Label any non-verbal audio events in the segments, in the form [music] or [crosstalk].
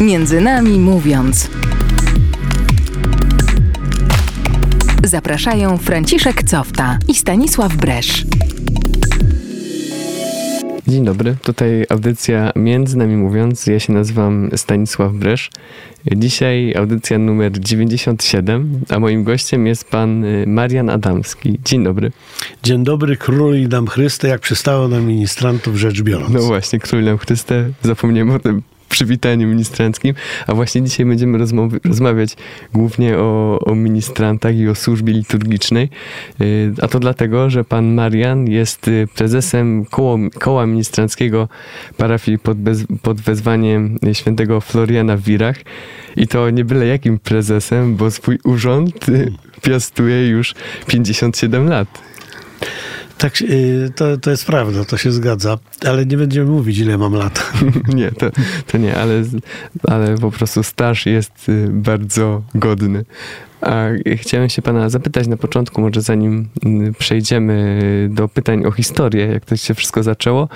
Między nami mówiąc. Zapraszają Franciszek Cofta i Stanisław Bresz. Dzień dobry, tutaj audycja Między nami mówiąc. Ja się nazywam Stanisław Bresz. Dzisiaj audycja numer 97, a moim gościem jest pan y, Marian Adamski. Dzień dobry. Dzień dobry, król i dam Chryste, jak przystało na ministrantów rzecz biorąc. No właśnie, król nam Chryste, zapomniałem o tym przywitaniu ministranckim, a właśnie dzisiaj będziemy rozmawiać głównie o, o ministrantach i o służbie liturgicznej, y, a to dlatego, że pan Marian jest y, prezesem koło, koła ministranckiego parafii pod, bez, pod wezwaniem świętego Floriana w Wirach i to nie byle jakim prezesem, bo swój urząd y, piastuje już 57 lat. Tak, y, to, to jest prawda, to się zgadza, ale nie będziemy mówić, ile mam lat. [laughs] nie, to, to nie, ale, ale po prostu staż jest y, bardzo godny. A chciałem się pana zapytać na początku, może zanim y, przejdziemy do pytań o historię, jak to się wszystko zaczęło.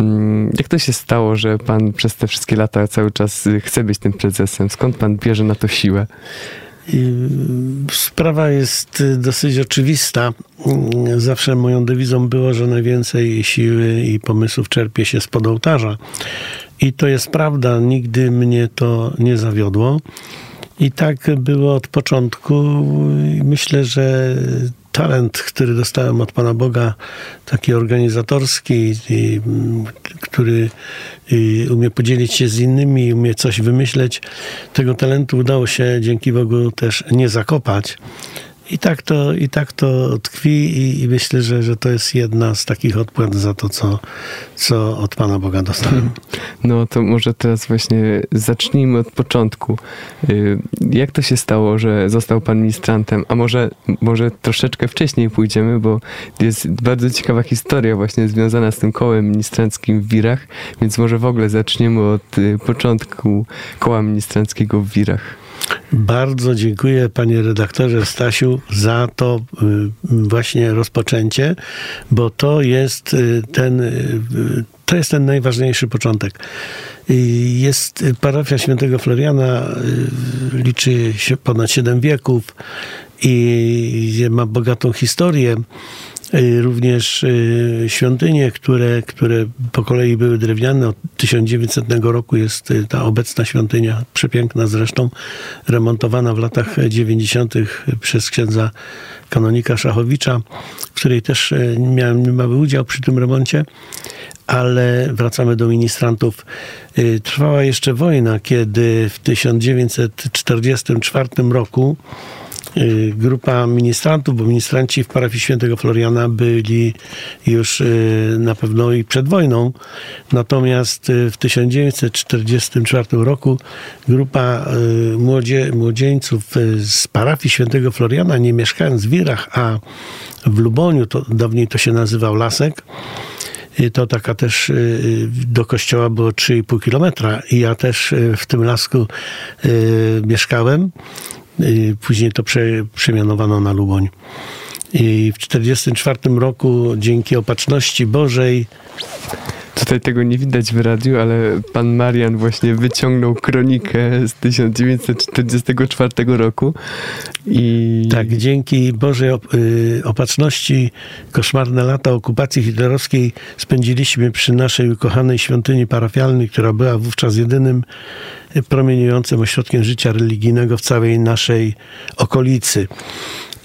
Mm, jak to się stało, że pan przez te wszystkie lata cały czas chce być tym prezesem? Skąd pan bierze na to siłę? Sprawa jest dosyć oczywista. Zawsze moją dewizą było, że najwięcej siły i pomysłów czerpie się spod ołtarza. I to jest prawda, nigdy mnie to nie zawiodło. I tak było od początku. Myślę, że talent, który dostałem od Pana Boga, taki organizatorski, i, który i umie podzielić się z innymi, umie coś wymyśleć, tego talentu udało się dzięki Bogu też nie zakopać. I tak to, i tak to tkwi i, i, myślę, że, że to jest jedna z takich odpłat za to, co, co od Pana Boga dostałem. No to może teraz właśnie zacznijmy od początku. Y, jak to się stało, że został Pan ministrantem? A może, może troszeczkę wcześniej pójdziemy, bo jest bardzo ciekawa historia właśnie związana z tym kołem ministranckim w Wirach, więc może w ogóle zaczniemy od y, początku koła ministranckiego w Wirach. Bardzo dziękuję panie redaktorze Stasiu za to y, właśnie rozpoczęcie, bo to jest y, ten, y, to jest ten najważniejszy początek. Jest parafia świętego Floriana, liczy się ponad 7 wieków i ma bogatą historię. Y, również y, świątynie, które, które po kolei były drewniane. Od 1900 roku jest y, ta obecna świątynia, przepiękna zresztą, remontowana w latach 90. przez księdza kanonika Szachowicza, w której też miałem mały udział przy tym remoncie. Ale wracamy do ministrantów. Trwała jeszcze wojna, kiedy w 1944 roku grupa ministrantów, bo ministranci w parafii świętego Floriana byli już y, na pewno i przed wojną. Natomiast y, w 1944 roku grupa młodzie, młodzieńców z parafii świętego Floriana, nie mieszkając w Wirach, a w Luboniu, to dawniej to się nazywał Lasek, to taka też do kościoła było 3,5 kilometra i ja też w tym lasku mieszkałem. Później to prze, przemianowano na Luboń. I w 1944 roku dzięki opatrzności Bożej Tutaj tego nie widać w radiu, ale pan Marian właśnie wyciągnął kronikę z 1944 roku i... Tak, dzięki Bożej y, opatrzności koszmarne lata okupacji hitlerowskiej spędziliśmy przy naszej ukochanej świątyni parafialnej, która była wówczas jedynym promieniującym ośrodkiem życia religijnego w całej naszej okolicy.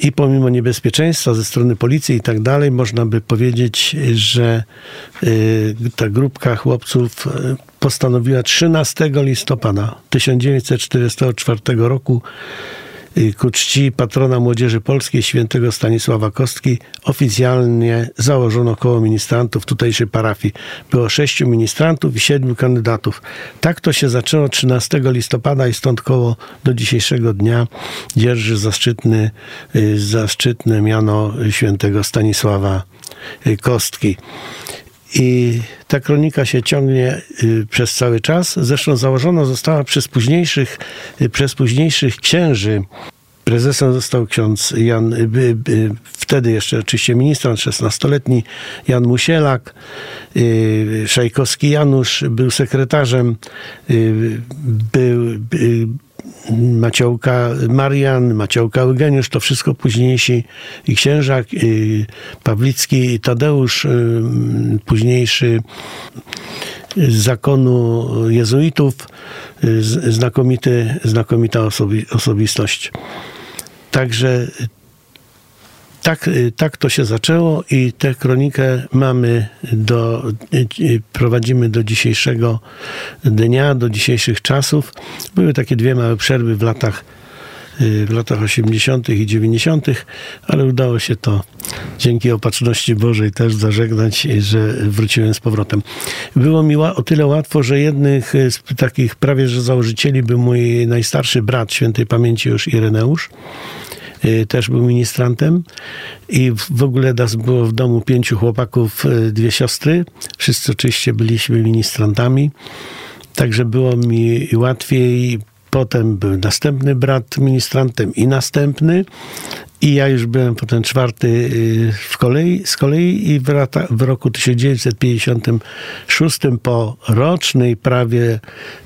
I pomimo niebezpieczeństwa ze strony policji i tak dalej, można by powiedzieć, że y, ta grupka chłopców y, postanowiła 13 listopada 1944 roku ku czci patrona młodzieży polskiej świętego Stanisława Kostki oficjalnie założono koło ministrantów tutejszej parafii. Było sześciu ministrantów i siedmiu kandydatów. Tak to się zaczęło 13 listopada i stąd koło do dzisiejszego dnia dzierży zaszczytny, y, zaszczytne miano świętego Stanisława y, Kostki. I ta kronika się ciągnie y, przez cały czas. Zresztą założona została przez późniejszych, y, przez późniejszych księży Prezesem został ksiądz Jan, y, wtedy jeszcze oczywiście ministrant, 16-letni Jan Musielak. Szajkowski Janusz był sekretarzem. Był, Maciołka Marian, Maciołka Eugeniusz, to wszystko późniejsi i księża, y, Pawlicki i Tadeusz, y, późniejszy z zakonu jezuitów, y, znakomity, znakomita osobi- osobistość. Także tak, y, tak to się zaczęło i tę kronikę mamy do, y, y, prowadzimy do dzisiejszego dnia, do dzisiejszych czasów. Były takie dwie małe przerwy w latach w latach 80. i 90., ale udało się to dzięki opatrzności Bożej też zażegnać, że wróciłem z powrotem. Było mi o tyle łatwo, że jednych z takich prawie że założycieli był mój najstarszy brat, świętej pamięci już Ireneusz też był ministrantem i w- w ogóle nas było w domu pięciu chłopaków, y, dwie siostry. Wszyscy oczywiście byliśmy ministrantami, także było mi łatwiej. Potem był następny brat ministrantem i następny. I ja już byłem potem czwarty y, w kolei, z kolei i w, w roku 1956 po rocznej prawie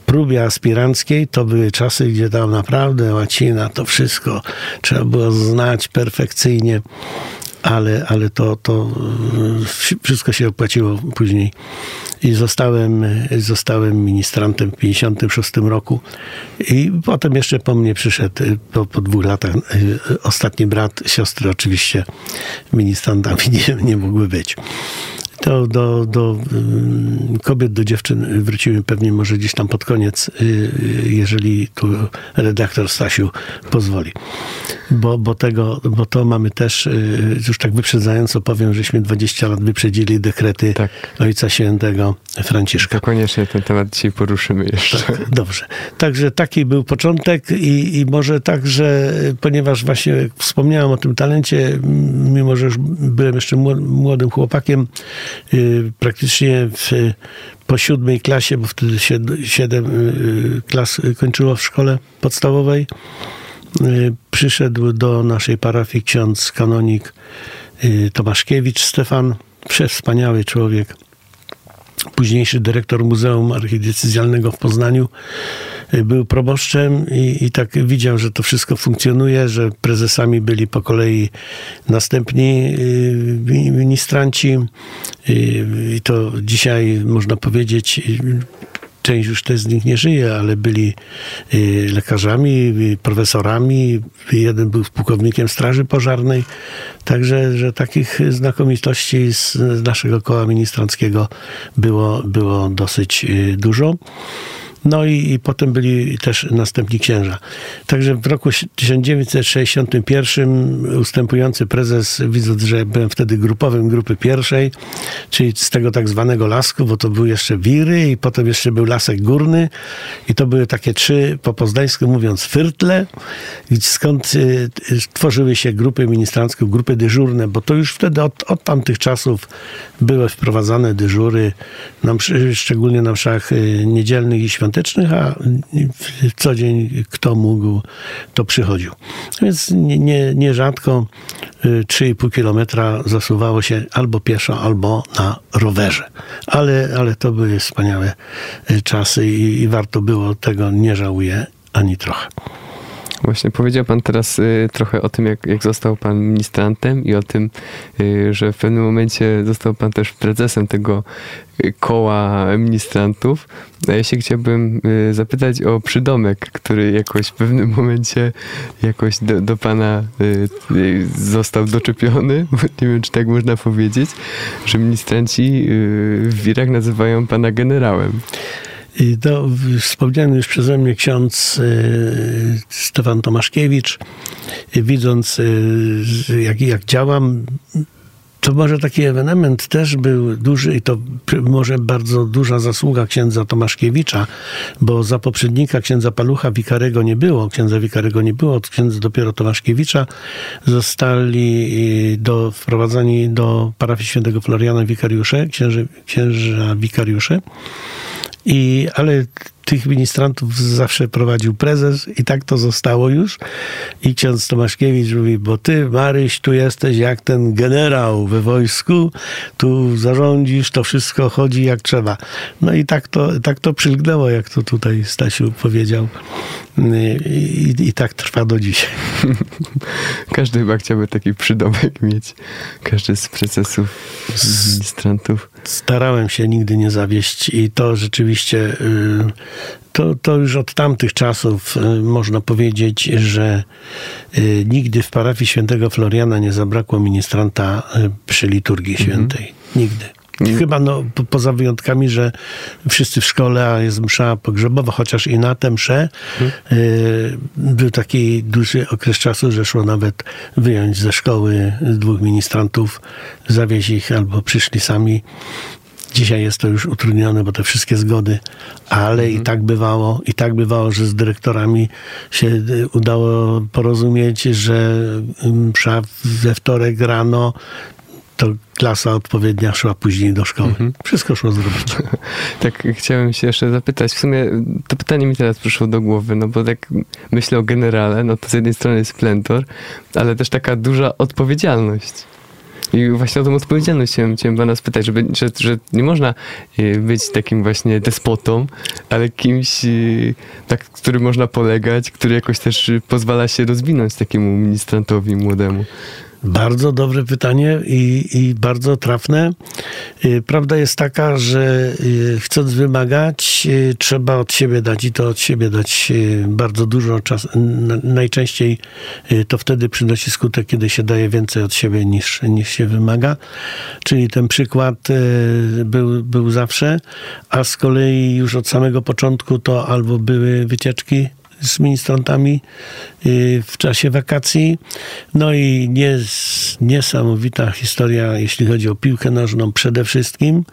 próbie aspiranckiej, to były czasy, gdzie tam naprawdę łacina, to wszystko trzeba było znać perfekcyjnie, ale, ale to, to wszystko się opłaciło później. I zostałem, zostałem ministrantem w 1956 roku. I potem jeszcze po mnie przyszedł po, po dwóch latach ostatni brat, siostry oczywiście ministrantami [laughs] nie, nie mogły być. To do, do ym, kobiet, do dziewczyn wróciłem pewnie może gdzieś tam pod koniec, y, y, jeżeli tu redaktor Stasiu pozwoli. Bo, bo, tego, bo to mamy też, y, już tak wyprzedzająco powiem, żeśmy 20 lat wyprzedzili dekrety Tak. Ojca Świętego Franciszka. To koniecznie ten temat dzisiaj poruszymy jeszcze. Tak, dobrze. Także taki był początek i, i może tak, że ponieważ właśnie wspomniałem o tym talencie, mimo że już byłem jeszcze mło- młodym chłopakiem, y, praktycznie w, po siódmej klasie, bo wtedy sied- siedem y, klas kończyło w szkole podstawowej, y, przyszedł do naszej parafii ksiądz kanonik y, Tomaszkiewicz Stefan, przewspaniały człowiek późniejszy dyrektor Muzeum Archidiecezjalnego w Poznaniu, y, był proboszczem i, i tak widział, że to wszystko funkcjonuje, że prezesami byli po kolei następni y, mi- ministranci y, i to dzisiaj można powiedzieć Część już też z nich nie żyje, ale byli y, lekarzami, y, profesorami. Jeden był pułkownikiem Straży Pożarnej. Także, że takich znakomitości z, naszego koła ministranckiego było, było dosyć y, dużo. No i, i potem byli też następni księża. Także w roku 1961 ustępujący prezes, widząc, że byłem wtedy grupowym grupy pierwszej, czyli z tego tak zwanego lasku, bo to był jeszcze Wiry i potem jeszcze był Lasek Górny i to były takie trzy, po poznańsku mówiąc, fyrtle, skąd y, y, tworzyły się grupy ministranckie, grupy dyżurne, bo to już wtedy od, od tamtych czasów były wprowadzane dyżury, na szczególnie na mszach y, niedzielnych i świątecznych, a co dzień kto mógł, to przychodził. Więc nie, nie, nierzadko y, 3,5 kilometra zasuwało się albo pieszo, albo na rowerze. Ale, ale to były wspaniałe y, czasy i, i warto było tego, nie żałuję ani trochę. Właśnie powiedział pan teraz y, trochę o tym, jak, jak został pan ministrantem i o tym, y, że w pewnym momencie został pan też prezesem tego y, koła ministrantów. A ja się chciałbym y, zapytać o przydomek, który jakoś w pewnym momencie jakoś do, do pana y, y, został doczepiony, [laughs] nie wiem, czy tak można powiedzieć, że ministranci w wirach nazywają pana generałem. To wspomniany już przeze mnie ksiądz y, Stefan Tomaszkiewicz, y, widząc y, jak, jak działam, to może taki ewenement też był duży i to może bardzo duża zasługa księdza Tomaszkiewicza, bo za poprzednika księdza Palucha Wikarego nie było, księdza Wikarego nie było, od księdza dopiero Tomaszkiewicza zostali do, wprowadzani do parafii świętego Floriana wikariusze, księży, księża wikariusze. I, ale tych ministrantów zawsze prowadził prezes i tak to zostało już. I ksiądz Tomaszkiewicz mówi, bo ty, Maryś, tu jesteś jak ten generał we wojsku, tu zarządzisz, to wszystko chodzi jak trzeba. No i tak to, tak to przylgnęło, jak to tutaj Stasiu powiedział. I, i tak trwa do dzisiaj. [laughs] Każdy chyba chciałby taki przydomek mieć. Każdy z prezesów, z ministrantów. Starałem się nigdy nie zawieść i to rzeczywiście y, to, to już od tamtych czasów y, można powiedzieć, że y, nigdy w parafii świętego Floriana nie zabrakło ministranta przy liturgii mhm. świętej. Nigdy. Chyba no, po, poza wyjątkami, że wszyscy w szkole, a jest msza pogrzebowa, chociaż i na tę mszę hmm. y, był taki duży okres czasu, że szło nawet wyjąć ze szkoły dwóch ministrantów, zawieźć ich albo przyszli sami. Dzisiaj jest to już utrudnione, bo te wszystkie zgody, ale mhm. i tak bywało, i tak bywało, że z dyrektorami się y, udało porozumieć, że we wtorek rano to klasa odpowiednia szła później do szkoły. Mhm. Wszystko szło zrobić. [laughs] tak, chciałem się jeszcze zapytać. W sumie to pytanie mi teraz przyszło do głowy, no bo tak myślę o generale, no to z jednej strony jest splentor, ale też taka duża odpowiedzialność. I właśnie o tą odpowiedzialność chciałem, chciałem pana spytać, żeby, że, że nie można y, być takim właśnie despotą, ale kimś, y, tak, który można polegać, który jakoś też pozwala się rozwinąć takiemu ministrantowi młodemu. Bardzo dobre pytanie i, i, bardzo trafne. Y, prawda jest taka, że y, chcąc wymagać, y, trzeba od siebie dać i to od siebie dać bardzo dużo czasu. Najczęściej to wtedy przynosi skutek, kiedy się daje więcej od siebie niż, niż się wymaga. Czyli ten przykład był, był zawsze, a z kolei już od samego początku to albo były wycieczki z ministrantami y, w czasie wakacji. No i niesamowita historia, jeśli chodzi o piłkę nożną przede wszystkim.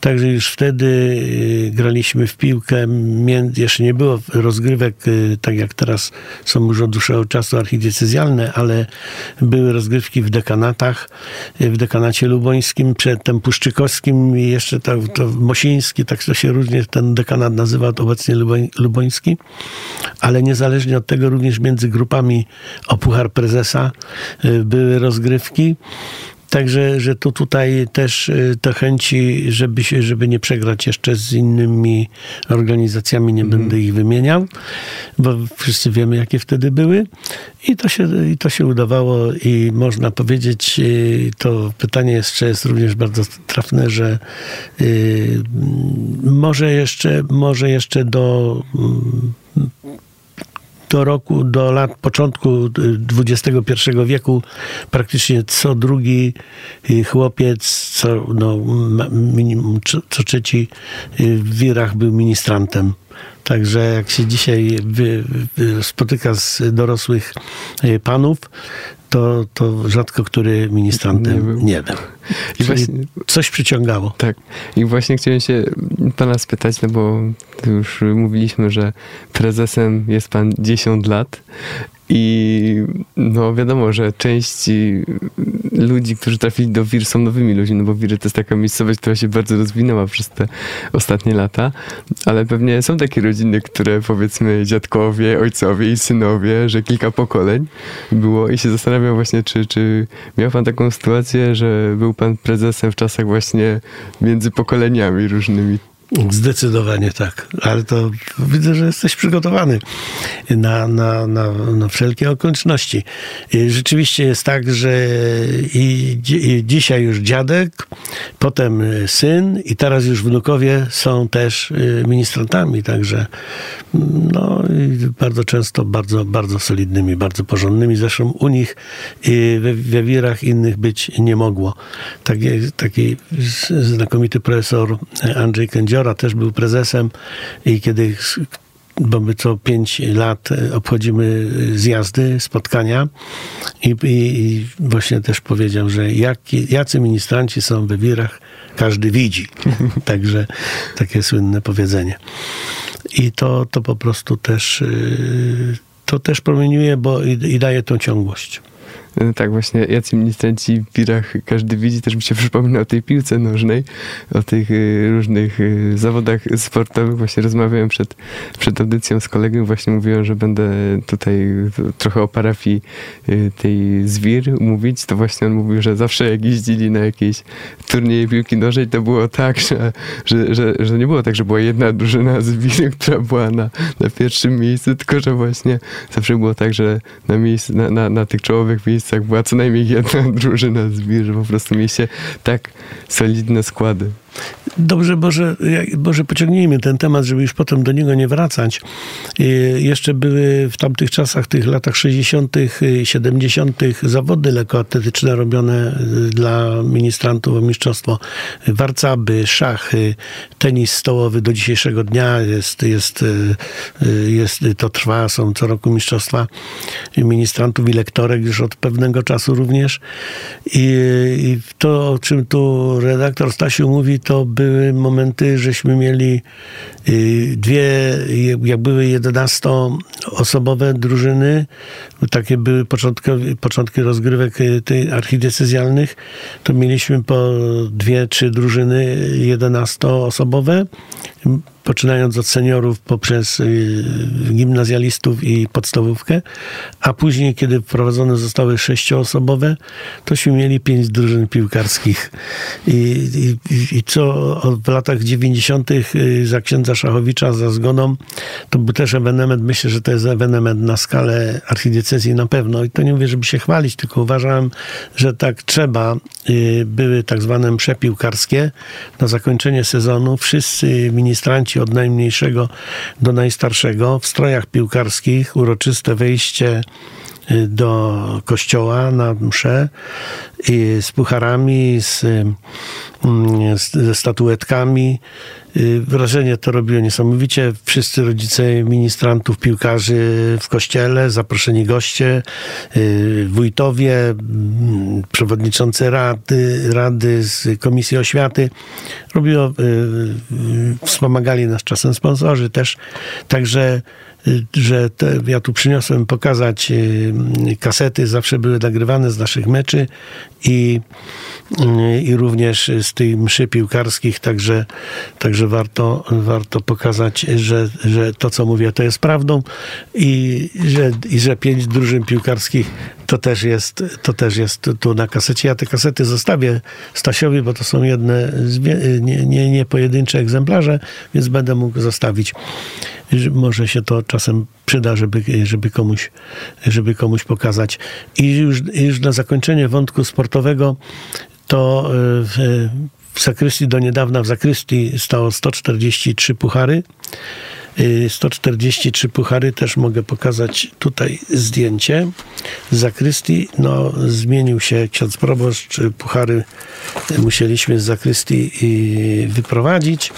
Także już wtedy y, graliśmy w piłkę. Jeszcze nie było rozgrywek, y, tak jak teraz są już od dłuższego czasu archidiecezjalne, ale były rozgrywki w dekanatach, w dekanacie lubońskim, przedtem puszczykowskim i jeszcze to, to Mosiński, tak to się różnie ten dekanat nazywa, obecnie luboński ale niezależnie od tego również między grupami o Puchar Prezesa y, były rozgrywki. Także, że to tutaj też y, te chęci, żeby, się, żeby nie przegrać jeszcze z innymi organizacjami, nie mm. będę ich wymieniał, bo wszyscy wiemy, jakie wtedy były. I to się, i to się udawało i można powiedzieć, y, to pytanie jeszcze jest również bardzo trafne, że może jeszcze, może jeszcze do do roku, do lat początku XXI wieku praktycznie co drugi y, chłopiec, co, no, co, trzeci y, w wirach był ministrantem. Także jak się dzisiaj spotyka z dorosłych y, panów, to, to rzadko który ministrantem nie był. Nie był. I właśnie, coś przyciągało. Tak. I właśnie chciałem się pana spytać, no bo już mówiliśmy, że prezesem jest pan 10 lat i no wiadomo, że część ludzi, którzy trafili do WIR są nowymi ludźmi, no bo WIR to jest taka miejscowość, która się bardzo rozwinęła przez te ostatnie lata, ale pewnie są takie rodziny, które powiedzmy dziadkowie, ojcowie i synowie, że kilka pokoleń było i się zastanawiam właśnie, czy, czy miał pan taką sytuację, że był pan prezesem w czasach właśnie między pokoleniami różnymi Zdecydowanie tak, ale to widzę, że jesteś przygotowany na, na, na, na wszelkie okoliczności. Rzeczywiście jest tak, że i, i dzisiaj już dziadek, potem syn i teraz już wnukowie są też y, ministrantami, także no, bardzo często bardzo, bardzo solidnymi, bardzo porządnymi. Zresztą u nich we, we wirach innych być nie mogło. Taki, taki znakomity profesor Andrzej Kędzior Jeziora też był prezesem i kiedy bo my co pięć lat obchodzimy zjazdy, spotkania i, i, i właśnie też powiedział, że jak, jacy ministranci są we wirach, każdy widzi. [laughs] Także takie słynne powiedzenie. I to, to po prostu też y, to też promieniuje bo i, i daje tą ciągłość. No tak, właśnie jacy ministranci w wirach każdy widzi, też mi się [laughs] przypomina o tej piłce nożnej, o tych y, różnych y, zawodach sportowych. Właśnie rozmawiałem przed, przed audycją z kolegą, właśnie mówiłem, że będę tutaj trochę o parafii y, tej z wir mówić, to właśnie on mówił, że zawsze jak jeździli na jakieś turnieje piłki nożnej, to było tak, że, że, że, że nie było tak, że była jedna drużyna z wir, [laughs] która była na, na pierwszym miejscu, tylko że właśnie zawsze było tak, że na, miejscu, na, na, na tych czołowych miejscach miejscach była co najmniej jedna [laughs] drużyna z Bir, że po prostu mieliście tak solidne składy. Dobrze, może, może pociągnijmy ten temat, żeby już potem do niego nie wracać. Jeszcze były w tamtych czasach, tych latach 60., 70. zawody lekkoatletyczne robione y, dla ministrantów o mistrzostwo. Warcaby, szachy, tenis stołowy do dzisiejszego dnia jest, jest, y, y, jest, to trwa, są co roku mistrzostwa ministrantów i lektorek już od pewnego czasu również. I, i to, o czym tu redaktor Stasiu mówi, to były momenty, żeśmy mieli dwie, jak były 11-osobowe drużyny, takie były początki, początki rozgrywek y, tych archidiecezjalnych, to mieliśmy po dwie, trzy drużyny 11-osobowe poczynając od seniorów poprzez y, gimnazjalistów i podstawówkę, a później, kiedy wprowadzone zostały sześcioosobowe, tośmy mieli pięć drużyn piłkarskich. I, i, i co w latach 90. Y, za księdza Szachowicza, za zgoną, to był też ewenement, myślę, że to jest ewenement na skalę archidiecezji na pewno. I to nie mówię, żeby się chwalić, tylko uważałem, że tak trzeba. Y, były tak zwane msze piłkarskie na zakończenie sezonu. Wszyscy ministranci od najmniejszego do najstarszego w strojach piłkarskich, uroczyste wejście do kościoła na mszę i z pucharami, z, mm, z, ze statuetkami. Y, wrażenie to robiło niesamowicie. Wszyscy rodzice ministrantów, piłkarzy w kościele, zaproszeni goście, y, wójtowie, mm, przewodniczący rady, rady z Komisji Oświaty. Robiło, wspomagali nas czasem sponsorzy też. Także że te, ja tu przyniosłem pokazać kasety, zawsze były nagrywane z naszych meczy i, i również z tych mszy piłkarskich, także, także warto, warto pokazać, że, że to, co mówię, to jest prawdą i że, i że pięć drużyn piłkarskich to też jest, to też jest tu na kasecie. Ja te kasety zostawię Stasiowi, bo to są jedne nie, nie, nie pojedyncze egzemplarze, więc będę mógł zostawić. Może się to czasem przyda, żeby, żeby, komuś, żeby komuś pokazać. I już, już na zakończenie wątku sportowego, to e, w, w zakrystii do niedawna w zakrystii stało 143 puchary. 143 e, puchary, też mogę pokazać tutaj zdjęcie. Z zakrystii, no, zmienił się ksiądz proboszcz, puchary musieliśmy z zakrystii wyprowadzić,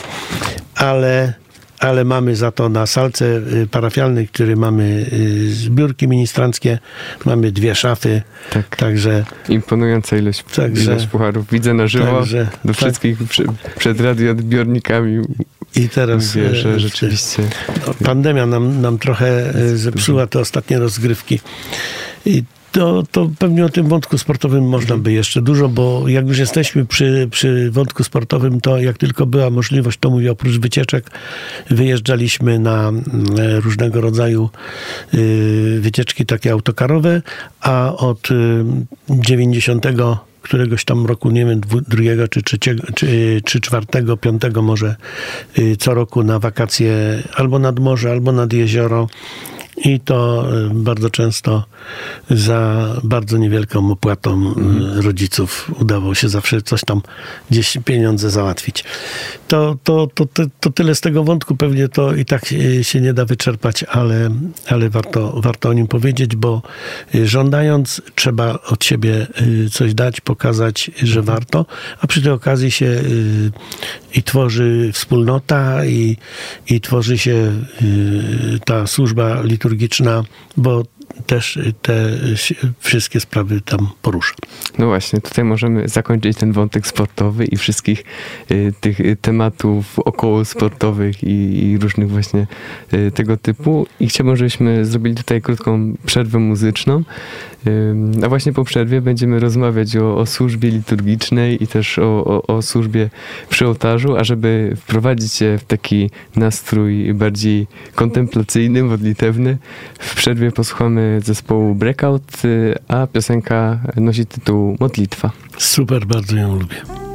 ale ale mamy za to na salce y, parafialnej, który mamy y, zbiórki ministranckie, mamy dwie szafy. Tak. Także imponująca ilość, także, ilość pucharów. Widzę na żywo także, do tak. wszystkich tak. przed radioodbiornikami. I teraz Mówię, że y, rzeczywiście. No, pandemia nam, nam trochę zepsuła te ostatnie rozgrywki. I to, to pewnie o tym wątku sportowym można by jeszcze dużo, bo jak już jesteśmy przy, przy wątku sportowym, to jak tylko była możliwość, to mówię, oprócz wycieczek, wyjeżdżaliśmy na mm, różnego rodzaju y, wycieczki takie autokarowe, a od 90 y, któregoś tam roku, nie wiem, drugiego czy trzeciego, czy, czy czwartego, piątego może y, co roku na wakacje albo nad morze, albo nad jezioro i to e, bardzo często za bardzo niewielką opłatą mhm. rodziców udawało się zawsze coś tam gdzieś pieniądze załatwić. To, to, to, to, tyle z tego wątku. Pewnie to i tak się nie da wyczerpać, ale, ale warto, warto o nim powiedzieć, bo e, żądając trzeba od siebie coś dać, pokazać, że mhm. warto, a przy tej okazji się i tworzy wspólnota i, i tworzy się ta służba liturgiczna, bo też te wszystkie sprawy tam porusza. No właśnie, tutaj możemy zakończyć ten wątek sportowy i wszystkich y, tych tematów około sportowych i, różnych właśnie y, tego typu. I chciałbym, żebyśmy zrobili tutaj krótką przerwę muzyczną. Y, a właśnie po przerwie będziemy rozmawiać o, o służbie liturgicznej i też o, o, o służbie przy ołtarzu, a żeby wprowadzić się w taki nastrój bardziej kontemplacyjny, modlitewny, w przerwie posłuchamy zespołu Breakout, y, a piosenka nosi tytuł Modlitwa. Super, bardzo ją lubię.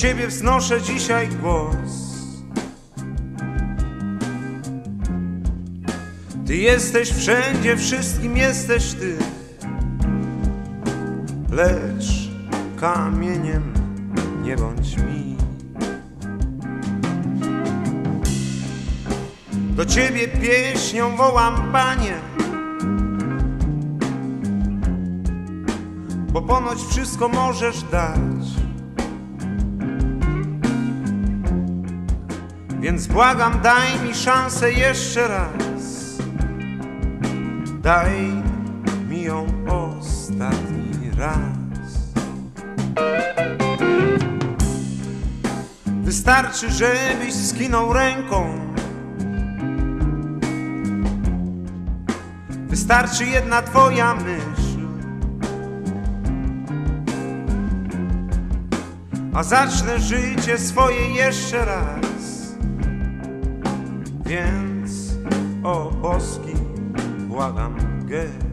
Ciebie wznoszę dzisiaj głos. Ty jesteś wszędzie, wszystkim jesteś Ty. Lecz kamieniem nie bądź mi. Do Ciebie pieśnią wołam, Panie. bo ponoć wszystko możesz dać. Więc błagam, daj mi szansę jeszcze raz. Daj mi ją ostatni raz. Wystarczy, żebyś skinął ręką. Wystarczy jedna twoja myśl. a zacznę życie swoje jeszcze raz. Więc o boski błagam gest.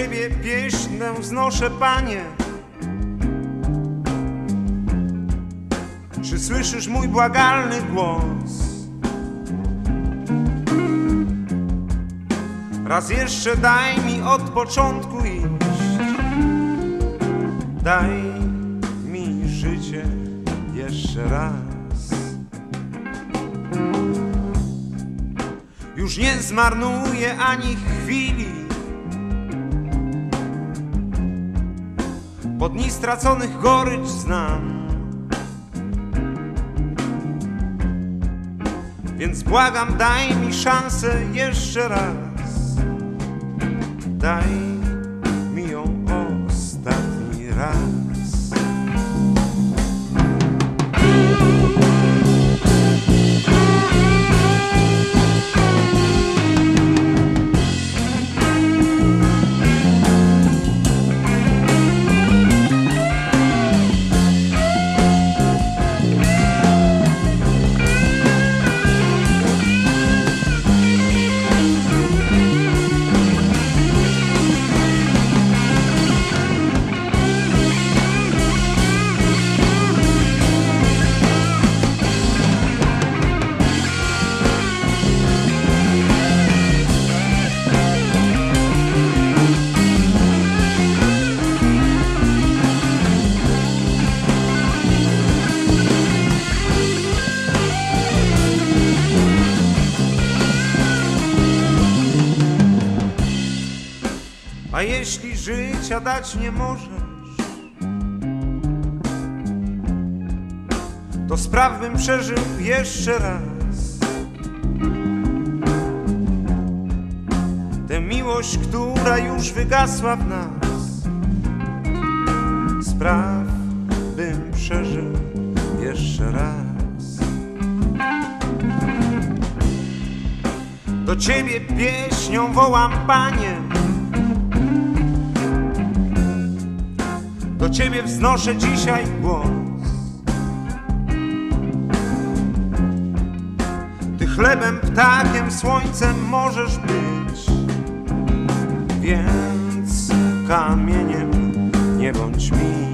Ciebie pieśnę wznoszę, Panie. Czy słyszysz mój błagalny głos? Raz jeszcze daj mi od początku iść. Daj mi życie jeszcze raz. Już nie zmarnuję ani chwili Po dni straconych gorycz znam. Więc błagam, daj mi szansę jeszcze raz. Daj życia dać nie możesz, to spraw bym przeżył jeszcze raz. Tę miłość, która już wygasła w nas, spraw bym przeżył jeszcze raz. Do ciebie pieśnią wołam, panie. Do ciebie wznoszę dzisiaj głos. Ty chlebem, ptakiem, słońcem możesz być, więc kamieniem nie bądź mi.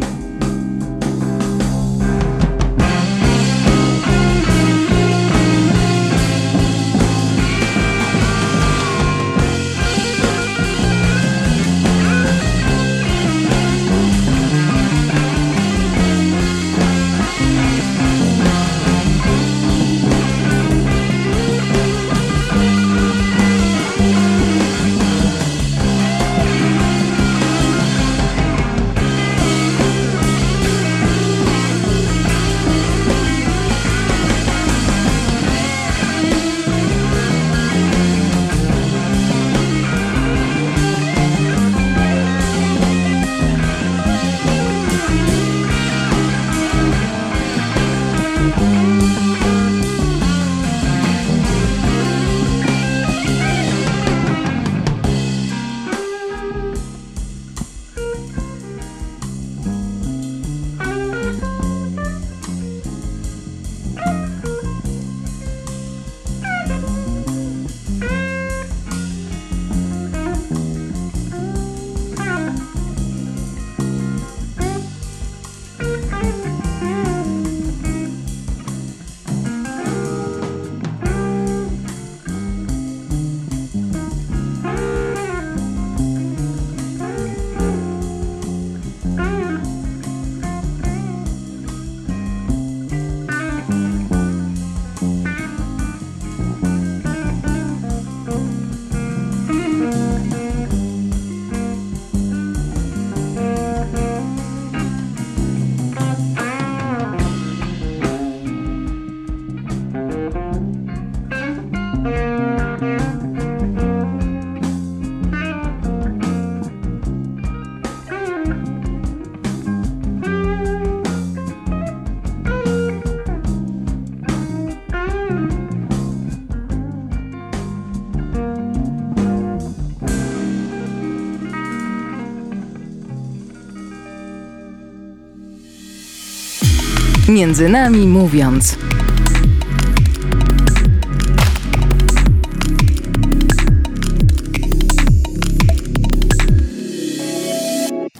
Między nami mówiąc.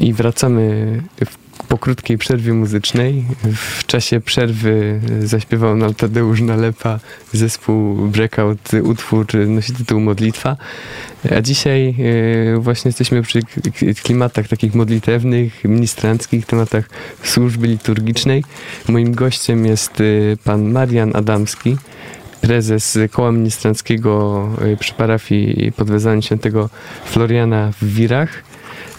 I wracamy w, krótkiej przerwie muzycznej. W czasie przerwy zaśpiewał nam Tadeusz Nalepa zespół Breakout, utwór nosi tytuł Modlitwa. A dzisiaj e, właśnie jesteśmy przy klimatach takich modlitewnych, ministranckich, tematach służby liturgicznej. Moim gościem jest e, pan Marian Adamski, prezes koła ministranckiego e, przy parafii pod wezwaniem świętego Floriana w Wirach.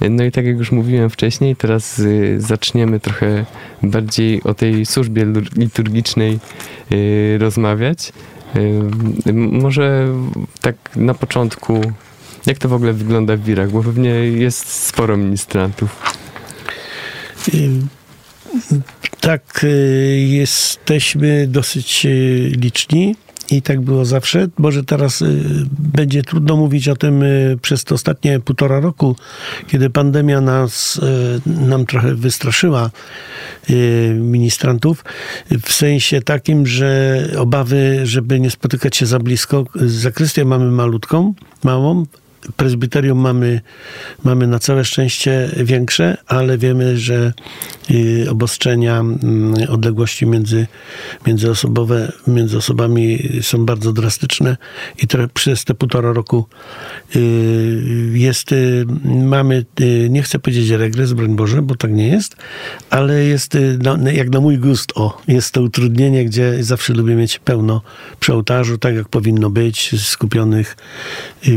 No i tak jak już mówiłem wcześniej, teraz y, zaczniemy trochę bardziej o tej służbie liturgicznej y, rozmawiać. Y, może tak na początku, jak to w ogóle wygląda w Wirach, bo pewnie jest sporo ministrantów. Tak, jesteśmy dosyć liczni i tak było zawsze. Może teraz y, będzie trudno mówić o tym y, przez te ostatnie półtora roku, kiedy pandemia nas, y, nam trochę wystraszyła ministrantów, w sensie takim, że obawy, żeby nie spotykać się za blisko. Zakrystię mamy malutką, małą, prezbiterium mamy, mamy na całe szczęście większe, ale wiemy, że y, obostrzenia, mm, odległości między, międzyosobowe, między osobami są bardzo drastyczne i przez te półtora roku y, jest, y, mamy, nie chcę powiedzieć regres, broń Boże, bo tak nie jest, ale jest, no, jak na mój gust, o, jest to utrudnienie, gdzie zawsze lubię mieć pełno przy ołtarzu, tak jak powinno być, skupionych,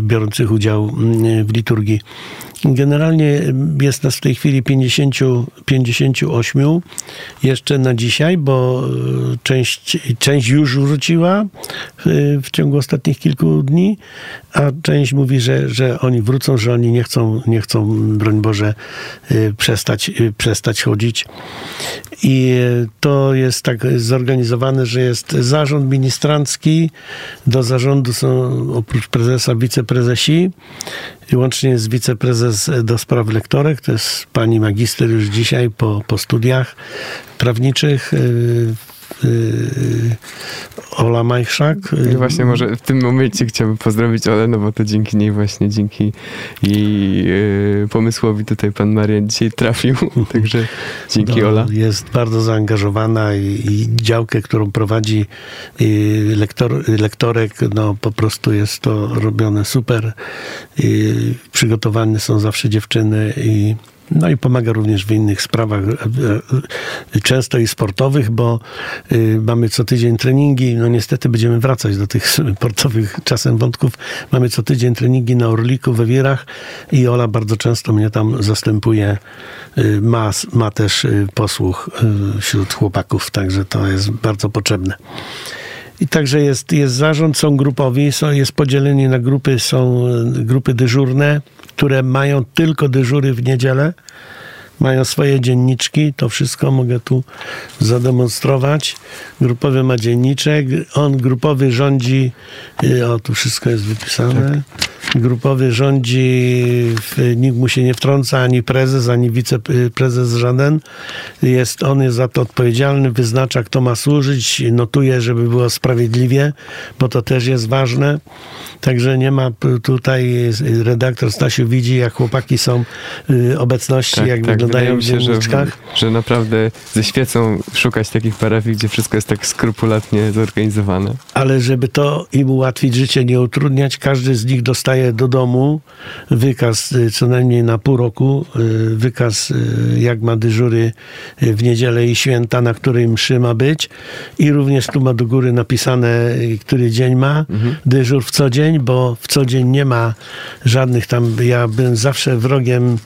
biorących udział mm, w liturgii. Generalnie jest nas w tej chwili 50, 58 jeszcze na dzisiaj, bo e, część, część już wróciła w, w ciągu ostatnich kilku dni, a część mówi, że, że oni wrócą, że oni nie chcą, nie chcą broń Boże, e, przestać, e, przestać chodzić. I to jest tak zorganizowane, że jest zarząd ministrancki, do zarządu są oprócz prezesa wiceprezesi, łącznie z wiceprezes do spraw lektorek, to jest pani magister już dzisiaj po, po studiach prawniczych, yy, Ola Majchrzak. I właśnie może w tym momencie chciałbym pozdrowić Olę, no bo to dzięki niej właśnie, dzięki jej yy, pomysłowi tutaj pan Marian dzisiaj trafił, [laughs] także dzięki No, Ola. Jest bardzo zaangażowana i, i działkę, którą prowadzi lektor, lektorek, no po prostu jest to robione super. I przygotowane są zawsze dziewczyny i no i pomaga również w innych sprawach, e, e, często i sportowych, bo y, mamy co tydzień treningi. No niestety będziemy wracać do tych sportowych czasem wątków. Mamy co tydzień treningi na Orliku, we Wirach i Ola bardzo często mnie tam zastępuje. Y, Ma, ma też y, posłuch wśród chłopaków, także to jest bardzo potrzebne. I także jest, jest zarząd, są grupowi, są, jest podzielenie na grupy, są e, grupy dyżurne, które mają tylko dyżury w niedzielę, mają swoje dzienniczki, to wszystko mogę tu zademonstrować. Grupowy ma dzienniczek, on grupowy rządzi, y, o tu wszystko jest wypisane. Grupowy rządzi, nikt mu się nie wtrąca, ani prezes, ani wiceprezes żaden. Jest, on jest za to odpowiedzialny, wyznacza kto ma służyć, notuje, żeby było sprawiedliwie, bo to też jest ważne. Także nie ma tutaj, y, redaktor Stasiu widzi, jak chłopaki są y, obecności, jak wyglądają w Tak, wydaje mi się, że, że naprawdę ze świecą szukać takich parafii, gdzie wszystko jest tak skrupulatnie zorganizowane. ale żeby to im ułatwić życie, nie utrudniać, każdy z nich dostaje do domu wykaz y, co najmniej na pół roku, y, wykaz y, jak ma dyżury w niedzielę i święta, na której mszy ma być. I również tu ma do góry napisane, który dzień ma dyżur w co dzień, bo w co dzień nie ma żadnych tam, ja byłem zawsze wrogiem,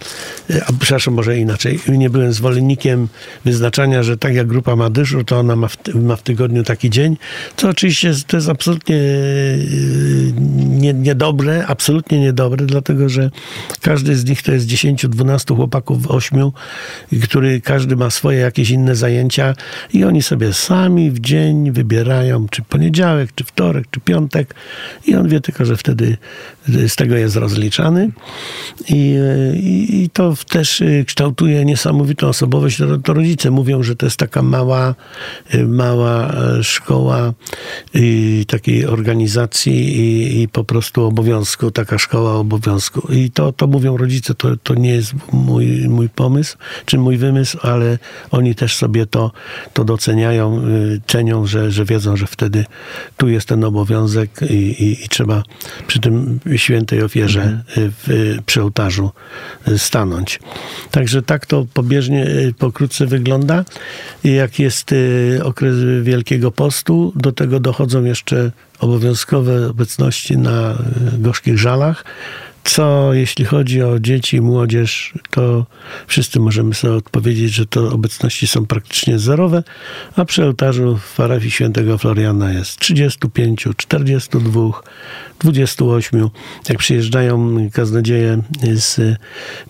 a przepraszam, może inaczej, nie byłem zwolennikiem wyznaczania, że tak jak grupa ma dyżur, to ona ma w, ma w tygodniu taki dzień, co oczywiście to jest absolutnie yy, nie, niedobre, absolutnie niedobre, dlatego że każdy z nich to jest 10-12 chłopaków, 8, i który każdy ma swoje jakieś inne zajęcia i oni sobie sami w dzień wybierają, czy poniedziałek, czy wtorek, czy piątek. I on wie tylko, że wtedy z tego jest rozliczany i, i, to też y, kształtuje niesamowitą osobowość. To, to rodzice mówią, że to jest taka mała, y, mała e, szkoła y, takiej organizacji i, i po prostu obowiązku, taka szkoła obowiązku. I to, to mówią rodzice, to, to nie jest mój, mój pomysł, czy mój wymysł, ale oni też sobie to, to doceniają, cenią, że, że wiedzą, że wtedy tu jest ten obowiązek i, i, i trzeba przy tym świętej ofierze y, w, przy ołtarzu y, stanąć. Także tak to pobieżnie, y, pokrótce wygląda. Jak jest okres Wielkiego Postu, do tego dochodzą jeszcze obowiązkowe obecności na gorzkich żalach, co jeśli chodzi o dzieci i młodzież, to wszyscy możemy sobie odpowiedzieć, że to obecności są praktycznie zerowe, a przy ołtarzu w parafii świętego Floriana jest 35, 42, 28. Jak przyjeżdżają kaznodzieje z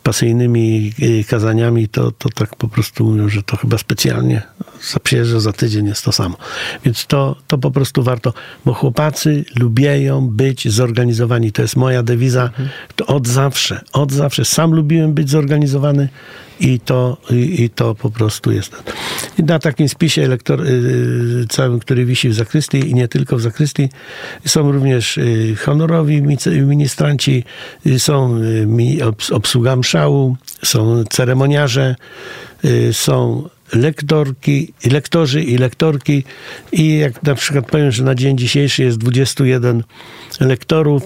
pasyjnymi y, kazaniami, to, to tak po prostu mówią, że to chyba specjalnie przyjeżdża za tydzień, jest to samo. Więc to, to po prostu warto, bo chłopacy lubieją być zorganizowani. To jest moja dewiza to od zawsze, od zawsze. Sam lubiłem być zorganizowany i to, i, i to po prostu jest. Na takim spisie lektor, y, całym, który wisi w zakrystii i nie tylko w zakrystii, są również y, honorowi ministranci, y, są y, obsługa mszału, są ceremoniarze, y, są lektorki, lektorzy i lektorki i jak na przykład powiem, że na dzień dzisiejszy jest 21 lektorów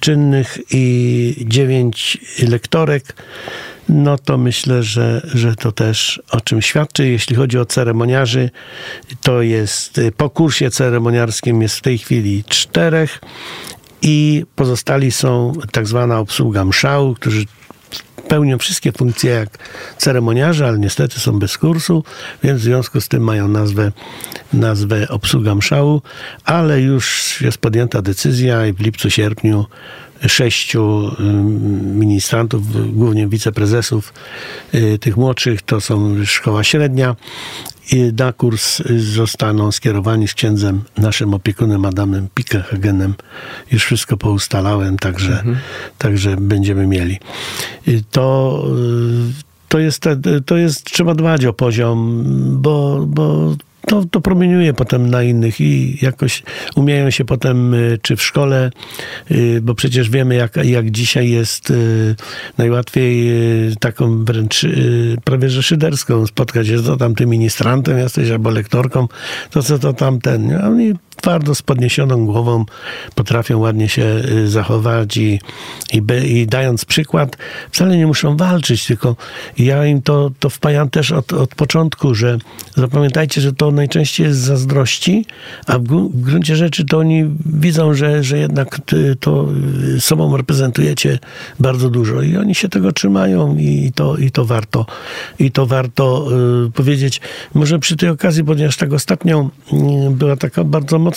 czynnych i 9 lektorek, no to myślę, że, że to też o czym świadczy. Jeśli chodzi o ceremoniarzy, to jest po kursie ceremoniarskim jest w tej chwili czterech i pozostali są tak zwana obsługa mszału, którzy pełnią wszystkie funkcje jak ceremoniarze, ale niestety są bez kursu, więc w związku z tym mają nazwę, nazwę obsługa mszału, ale już jest podjęta decyzja i w lipcu, sierpniu sześciu ym, ministrantów, głównie wiceprezesów y, tych młodszych, to są szkoła średnia, na kurs zostaną skierowani z księdzem, naszym opiekunem Adamem Pikehagenem. Już wszystko poustalałem, także, także będziemy mieli. I To, y, to, jest, to jest, trzeba dbać o poziom, bo, bo to, to promieniuje potem na innych i jakoś umieją się potem, y, czy w szkole, y, bo przecież wiemy, jak, jak dzisiaj jest y, najłatwiej taką wręcz prawie że szyderską spotkać się, to tam ty ministrantem jesteś albo lektorką, to co to tamten. Oni twardo z podniesioną głową potrafią ładnie się y, zachować i, i, i dając przykład, wcale nie muszą walczyć, tylko ja im to, to wpajam też od, od początku, że zapamiętajcie, że to najczęściej jest zazdrości, a w, w gruncie rzeczy to oni widzą, że, że jednak to y, sobą reprezentujecie bardzo dużo i oni się tego trzymają i to, i to warto i to warto y, powiedzieć. Może przy tej okazji, ponieważ tak ostatnio y, była taka bardzo mocna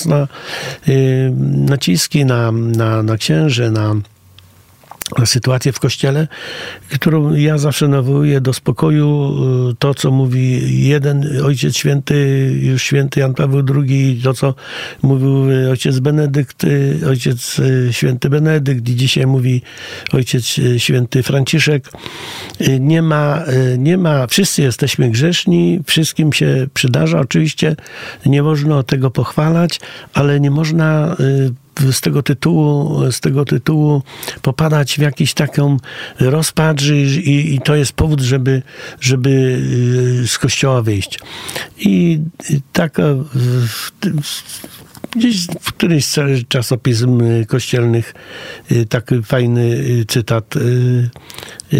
y, naciski na, na, na księży, na sytuację w kościele, którą ja zawsze nawołuję do spokoju. y, To, co mówi jeden ojciec święty, już święty Jan Paweł II, to, co mówił ojciec Benedykt, y, ojciec y, święty Benedykt i dzisiaj mówi ojciec święty Franciszek. Nie ma, nie ma, wszyscy jesteśmy grzeszni, wszystkim się przydarza. Oczywiście nie można tego pochwalać, ale nie można z tego tytułu, z tego tytułu popadać w jakiś taką rozpacz i, i, to jest powód, żeby, żeby y, z kościoła wyjść. I tak e, gdzieś w którymś z czasopism kościelnych y, taki fajny y, cytat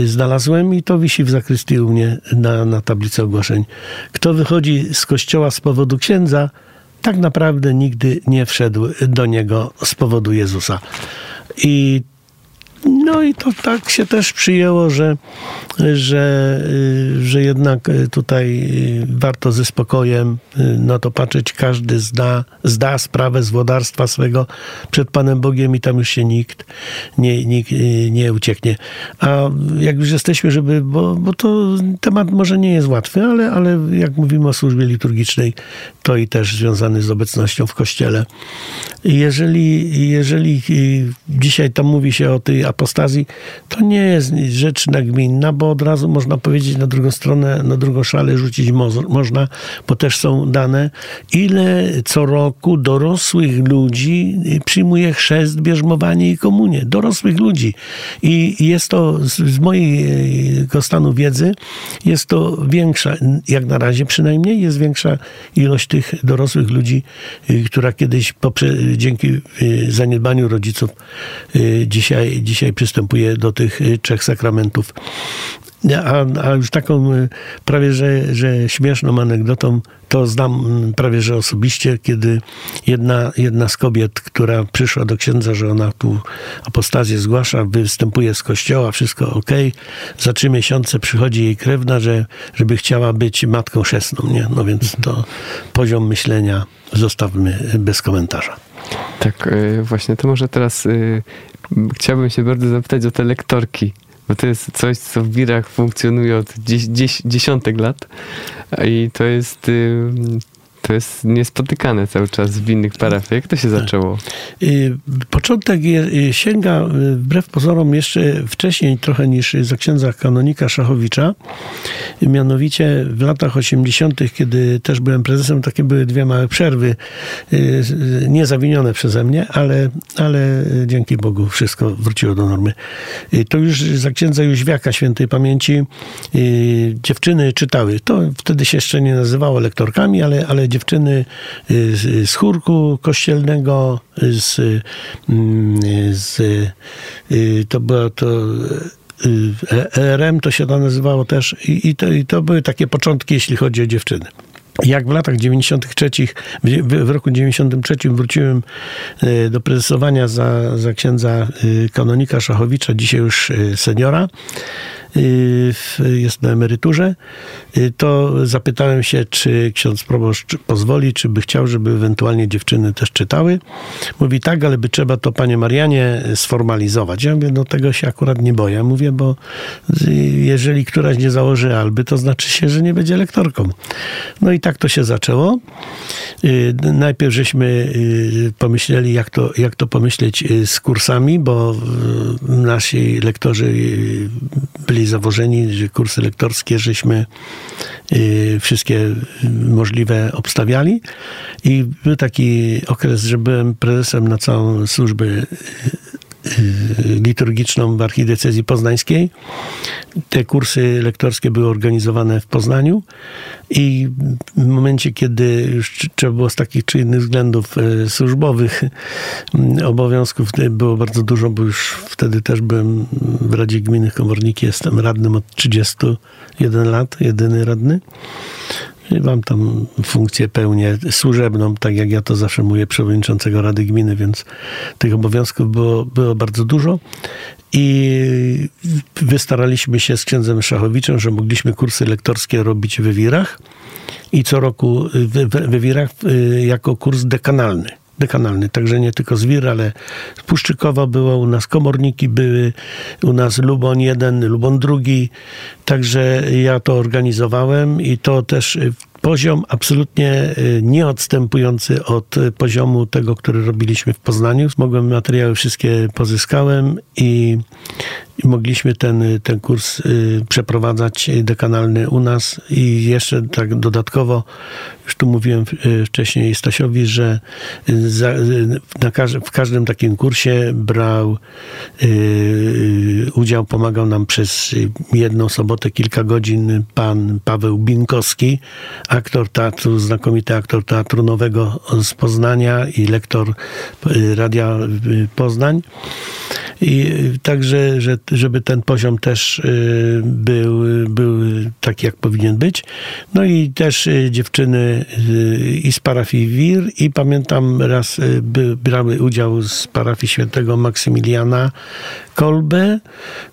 znalazłem i to wisi w zakrystii u mnie na, na tablicy ogłoszeń. Kto wychodzi z kościoła z powodu księdza, tak naprawdę nigdy nie wszedł do niego z powodu Jezusa. I no i to tak się też przyjęło, że, że, y, że jednak y, tutaj y, warto ze spokojem na to patrzeć. Każdy zda, zda sprawę z włodarstwa swego przed Panem Bogiem i tam już się nikt nie, nikt nie ucieknie. A jak już jesteśmy, żeby, bo, bo to temat może nie jest łatwy, ale, ale jak mówimy o służbie liturgicznej, to i też związany z obecnością w kościele. Jeżeli, jeżeli dzisiaj tam mówi się o tej apostazji, to nie jest rzecz nagminna, bo od razu można powiedzieć na drugą stronę, na drugą szalę rzucić mo- można, bo też są dane, ile co roku dorosłych ludzi przyjmuje chrzest, bierzmowanie i komunię. Dorosłych ludzi. I jest to z, z mojego stanu wiedzy, jest to większa, jak na razie przynajmniej, jest większa ilość tych dorosłych ludzi, y, która kiedyś poprze, dzięki y, zaniedbaniu rodziców y, dzisiaj, dzisiaj przystępuje do tych trzech sakramentów. A, a już taką y, prawie, że, że śmieszną anegdotą to znam prawie, że osobiście, kiedy jedna, jedna z kobiet, która przyszła do księdza, że ona tu apostazję zgłasza, występuje z kościoła, wszystko ok. Za trzy miesiące przychodzi jej krewna, że, żeby chciała być matką chrzestną, nie? No więc to poziom myślenia zostawmy bez komentarza. Tak, y, właśnie to może teraz chciałbym się bardzo zapytać o te lektorki, bo to jest coś, co w wirach funkcjonuje od dzies, dzies, dziesiątek lat. I to jest, to jest niespotykane cały czas w innych parafiach. Jak to się zaczęło? Y, Początek y, sięga y, wbrew pozorom jeszcze wcześniej trochę niż za księdza kanonika Szachowicza. Mianowicie w latach 80., kiedy też byłem prezesem, takie były dwie małe przerwy, y, niezawinione przeze mnie, ale, ale dzięki Bogu wszystko wróciło do normy. To już za księdza Jóźwiaka świętej pamięci dziewczyny czytały. To wtedy się jeszcze nie nazywało lektorkami, ale, ale dziewczyny y, z, z chórku kościelnego, z, mm, z y, to było to y, ERM to się to nazywało też i, i, to, i to były takie początki, jeśli chodzi o dziewczyny. Jak w latach 93, w, roku 93 wróciłem do prezesowania za, za księdza kanonika Szachowicza, dzisiaj już seniora, jest na emeryturze, y, to zapytałem się, czy ksiądz proboszcz pozwoli, czy by chciał, żeby ewentualnie dziewczyny też czytały. Mówi tak, ale by trzeba to, panie Marianie, sformalizować. Ja mówię, no tego się akurat nie boję. Mówię, bo jeżeli któraś nie założy alby, to znaczy się, że nie będzie lektorką. No i tak to się zaczęło. Najpierw żeśmy pomyśleli, jak to, jak to pomyśleć z kursami, bo nasi lektorzy byli zawożeni, że kursy lektorskie żeśmy y, wszystkie możliwe obstawiali. I był taki okres, że byłem prezesem na całą służbę Y, liturgiczną w archidiecezji poznańskiej. Te kursy lektorskie były organizowane w Poznaniu i w momencie, kiedy już trzeba było z takich czy innych względów y, służbowych mm, obowiązków było bardzo dużo, bo już wtedy też byłem w Radzie Gminy Komorniki, jestem radnym od 31 lat, jedyny radny. Mam tam funkcję pełnię służebną, tak jak ja to zawsze mówię, przewodniczącego Rady Gminy, więc tych obowiązków było, było bardzo dużo. I wystaraliśmy się z księdzem Szachowiczem, że mogliśmy kursy lektorskie robić w Wirach i co roku w Wirach y, jako kurs dekanalny dekanalny, także nie tylko Zwir, ale Puszczykowa było, u nas Komorniki były, u nas Lubon jeden, Lubon drugi, także ja to organizowałem i to też poziom absolutnie y, nieodstępujący od poziomu tego, który robiliśmy w Poznaniu. Mogłem materiały wszystkie pozyskałem i mogliśmy ten, ten kurs y, przeprowadzać dekanalny u nas i jeszcze tak dodatkowo, już tu mówiłem y, wcześniej Stasiowi, że za, na w każdym takim kursie brał udział, pomagał nam przez jedną sobotę kilka godzin pan Paweł Binkowski, aktor teatru, znakomity aktor teatru nowego z Poznania i lektor y, Radia y, Poznań. I y, także, że, żeby ten poziom też był, był taki, jak powinien być. No i też dziewczyny i z parafii Wir i pamiętam raz brały udział z parafii świętego Maksymiliana Kolbe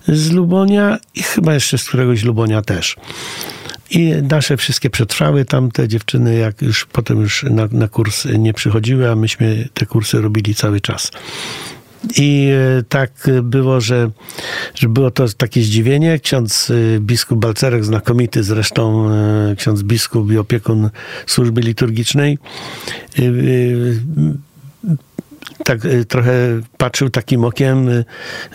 z Lubonia i chyba jeszcze z któregoś Lubonia też. I nasze wszystkie przetrwały tam, te dziewczyny, jak już potem już na, na kurs nie przychodziły, a myśmy te kursy robili cały czas. I e, tak było, że, że było to takie zdziwienie. Ksiądz e, biskup Balcerek, znakomity zresztą e, ksiądz biskup i opiekun służby liturgicznej, tak y, trochę patrzył takim okiem, y,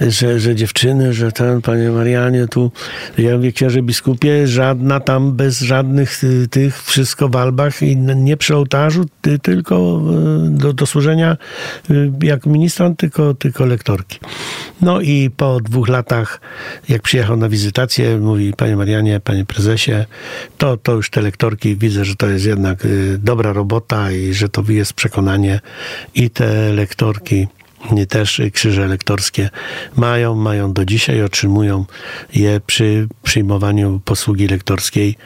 że, że dziewczyny, że ten, panie Marianie, tu, ja mówię, księże biskupie, żadna tam bez żadnych y, tych, wszystko w albach i nie przy ołtarzu, tylko do, do służenia jak ministrant, tylko, tylko lektorki. No i po dwóch latach, jak przyjechał na wizytację, mówi, panie Marianie, panie prezesie, to, to już te lektorki, widzę, że to jest jednak dobra robota i że to jest przekonanie i te lektorki lektorki, też krzyże lektorskie mają, mają do dzisiaj, otrzymują je przy przyjmowaniu posługi lektorskiej.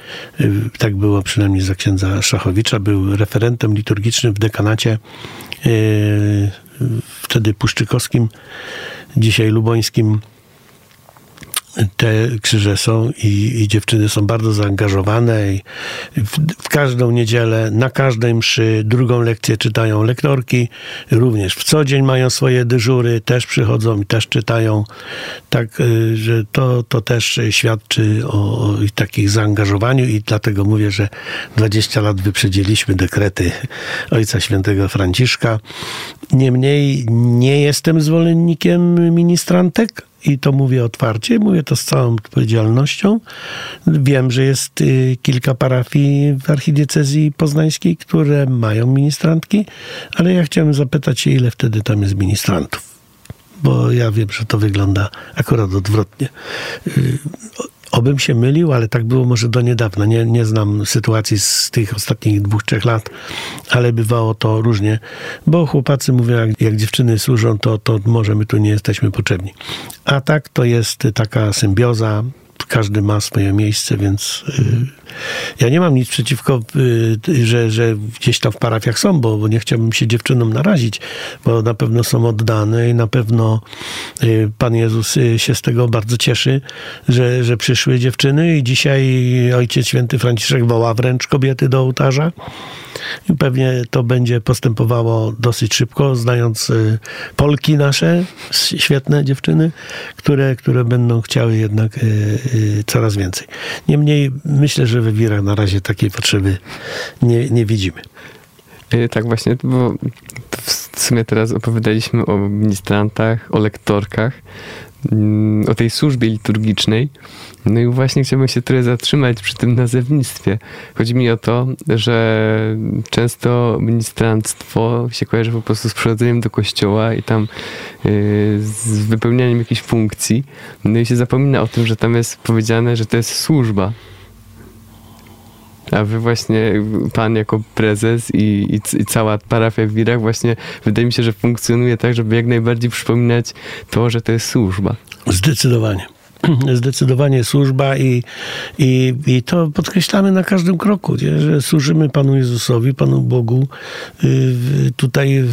Tak było przynajmniej za księdza Szachowicza. Był referentem liturgicznym w dekanacie yy, wtedy puszczykowskim, dzisiaj lubońskim te krzyże są i, i, dziewczyny są bardzo zaangażowane i w, w, każdą niedzielę, na każdej mszy, drugą lekcję czytają lektorki, również w co dzień mają swoje dyżury, też przychodzą i też czytają, tak, y, że to, to też świadczy o, o takich zaangażowaniu i dlatego mówię, że 20 lat wyprzedziliśmy dekrety Ojca Świętego Franciszka. Niemniej nie jestem zwolennikiem ministrantek, i to mówię otwarcie, mówię to z całą odpowiedzialnością. Wiem, że jest y, kilka parafii w archidiecezji poznańskiej, które mają ministrantki, ale ja chciałem zapytać się, ile wtedy tam jest ministrantów bo ja wiem, że to wygląda akurat odwrotnie. Obym się mylił, ale tak było może do niedawna. Nie, nie znam sytuacji z tych ostatnich dwóch, trzech lat, ale bywało to różnie, bo chłopacy mówią, jak, jak dziewczyny służą, to, to może my tu nie jesteśmy potrzebni. A tak to jest taka symbioza każdy ma swoje miejsce, więc y, ja nie mam nic przeciwko, y, że, że gdzieś tam w parafiach są, bo, bo nie chciałbym się dziewczynom narazić, bo na pewno są oddane i na pewno y, Pan Jezus się z tego bardzo cieszy, że, że przyszły dziewczyny i dzisiaj Ojciec Święty Franciszek woła wręcz kobiety do ołtarza. Pewnie to będzie postępowało dosyć szybko, znając y, Polki nasze, świetne dziewczyny, które, które będą chciały jednak y, y, coraz więcej. Niemniej myślę, że we wirach na razie takiej potrzeby nie, nie widzimy. Tak właśnie, bo w sumie teraz opowiadaliśmy o ministrantach, o lektorkach, o tej służbie liturgicznej. No i właśnie chciałbym się trochę zatrzymać przy tym nazewnictwie. Chodzi mi o to, że często ministrantstwo się kojarzy po prostu z przychodzeniem do kościoła i tam y, z wypełnianiem jakichś funkcji. No i się zapomina o tym, że tam jest powiedziane, że to jest służba. A wy właśnie, pan jako prezes i, i, i cała parafia w Wirach właśnie wydaje mi się, że funkcjonuje tak, żeby jak najbardziej przypominać to, że to jest służba. Zdecydowanie. [clears throat] Zdecydowanie służba i, i, i to podkreślamy na każdym kroku, nie? że służymy Panu Jezusowi, Panu Bogu, y, tutaj,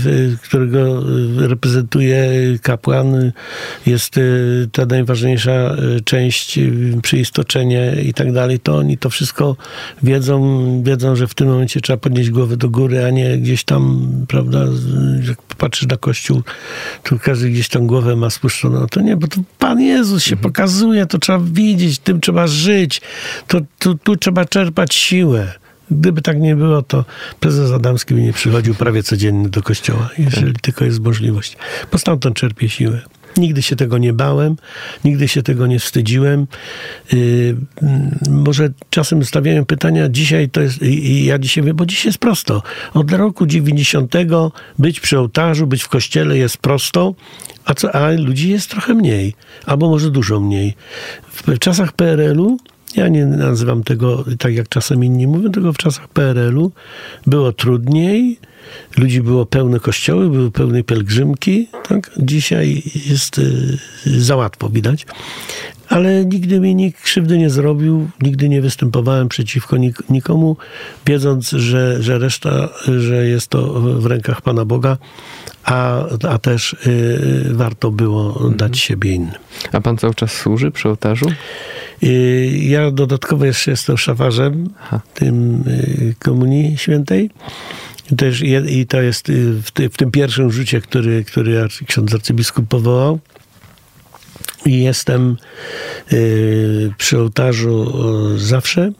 którego reprezentuje kapłan. Jest y, ta najważniejsza y, część, przyistoczenie i tak dalej. To oni to wszystko wiedzą, wiedzą, że w tym momencie trzeba podnieść głowę do góry, a nie gdzieś tam, prawda, jak popatrzysz na Kościół, to każdy gdzieś tam głowę ma spuszczoną. To nie, bo to Pan Jezus się pokazuje, to trzeba widzieć, tym trzeba żyć, to, tu, tu trzeba czerpać siłę. Gdyby tak nie było, to prezes Adamski by nie przychodził prawie codziennie do kościoła, jeżeli tylko jest możliwość. Bo stamtąd czerpie siłę. Nigdy się tego nie bałem, nigdy się tego nie wstydziłem. Yy, mm, może czasem stawiają pytania, dzisiaj to jest, i ja dzisiaj wiem, bo dzisiaj jest prosto. Od roku 90 być przy ołtarzu, być w kościele jest prosto, a, co, a ludzi jest trochę mniej, albo może dużo mniej. W czasach PRL-u ja nie nazywam tego tak, jak czasem inni mówią, tylko w czasach PRL-u było trudniej, ludzi było pełne kościoły, były pełne pielgrzymki. Tak? Dzisiaj jest y, za łatwo, widać. Ale nigdy mi nikt krzywdy nie zrobił, nigdy nie występowałem przeciwko nik- nikomu, wiedząc, że, że reszta, że jest to w rękach Pana Boga, a, a też y, warto było dać siebie innym. A pan cały czas służy przy ołtarzu? Y, Ja dodatkowo jeszcze jestem szafarzem Aha. tym y, Komunii Świętej. I to jest, je- I to jest y, w, ty, w tym pierwszym rzucie, który, który ksiądz arcybiskup powołał. I jestem y, przy ołtarzu zawsze.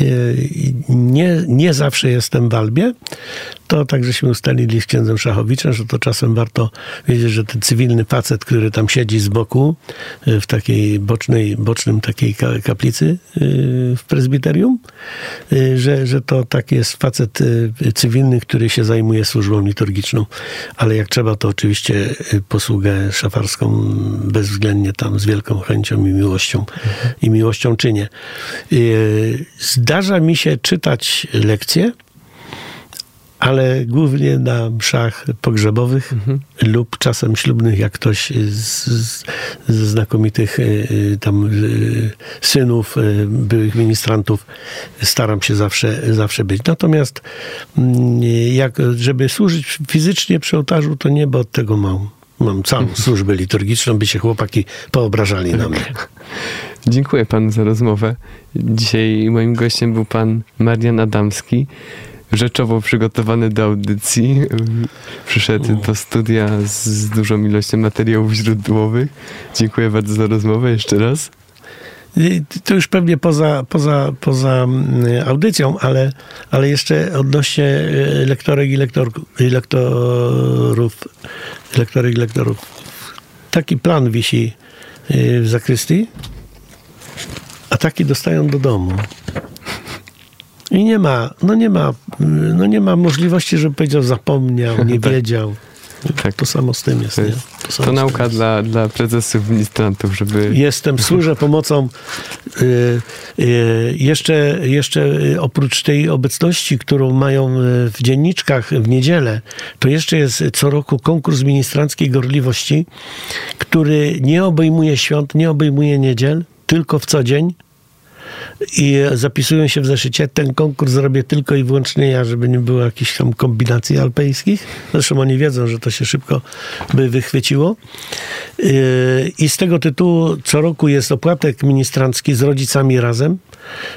Y, nie, nie zawsze jestem w Albie. To tak, żeśmy ustalili z księdzem Szachowiczem, że to czasem warto wiedzieć, że ten cywilny facet, który tam siedzi z boku y, w takiej bocznej, bocznym takiej ka- kaplicy w prezbiterium, że, że to tak jest facet cywilny, który się zajmuje służbą liturgiczną. Ale jak trzeba, to oczywiście posługę szafarską bezwzględnie tam z wielką chęcią i miłością i miłością czynię. Y, Zdarza mi się czytać lekcje, ale głównie na mszach pogrzebowych lub czasem ślubnych, jak ktoś z, znakomitych y, y, tam synów byłych ministrantów staram się zawsze, zawsze być. Natomiast mm, jak, żeby służyć fizycznie przy ołtarzu, to nie, bo od tego mam. Mam całą służbę liturgiczną, by się chłopaki poobrażali na mnie. Dziękuję panu za rozmowę. Dzisiaj moim gościem był pan Marian Adamski, rzeczowo przygotowany do audycji. Przyszedł do studia z, dużą ilością materiałów źródłowych. Dziękuję bardzo za rozmowę jeszcze raz. I To już pewnie poza, poza, poza mm, audycją, ale, ale jeszcze odnośnie e, lektorek i, lektor, i lektorów, lektorek i lektorów. Taki plan wisi e, w zakrystii, a taki dostają do domu. I nie ma, no nie ma, no nie ma możliwości, żeby powiedział zapomniał, nie [laughs] Tak. wiedział. Tak. To samo z tym jest. To, jest, to tym nauka jest. dla, dla prezesów ministrantów, żeby... Jestem, służę pomocą. y, y, Jeszcze, jeszcze y, oprócz tej obecności, którą mają y, w dzienniczkach w niedzielę, to jeszcze jest co roku konkurs ministranckiej gorliwości, który nie obejmuje świąt, nie obejmuje niedziel. tylko w co dzień i zapisują się w zeszycie. Ten konkurs zrobię tylko i wyłącznie ja, żeby nie było jakichś tam kombinacji alpejskich. Zresztą oni wiedzą, że to się szybko by wychwyciło. Yy, I z tego tytułu co roku jest opłatek ministrancki z rodzicami razem.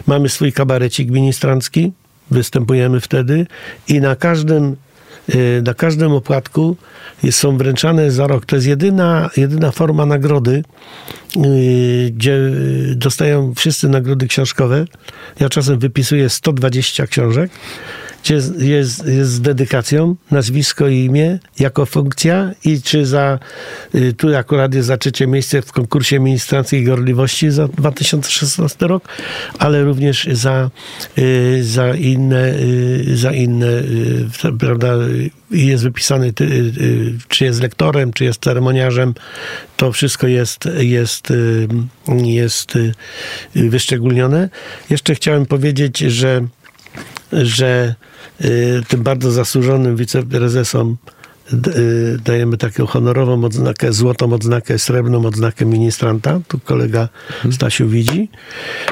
Mamy swój kabarecik ministrancki, występujemy wtedy i na każdym na każdym opłatku są wręczane za rok. To jest jedyna, jedyna forma nagrody, yy, gdzie dostają wszyscy nagrody książkowe. Ja czasem wypisuję 120 książek, gdzie jest, jest, jest z dedykacją, nazwisko i imię jako funkcja i czy za, y, tu akurat jest za trzecie miejsce w konkursie ministranckiej gorliwości za 2016 rok, ale również za, y, za inne, y, za inne, prawda, jest wypisany, czy jest lektorem, czy jest ceremoniarzem, to wszystko jest, jest, jest wyszczególnione. Jeszcze chciałem powiedzieć, że że y, tym bardzo zasłużonym wiceprezesom y, dajemy taką honorową odznakę, złotą odznakę, srebrną odznakę ministranta. Tu kolega Stasiu widzi.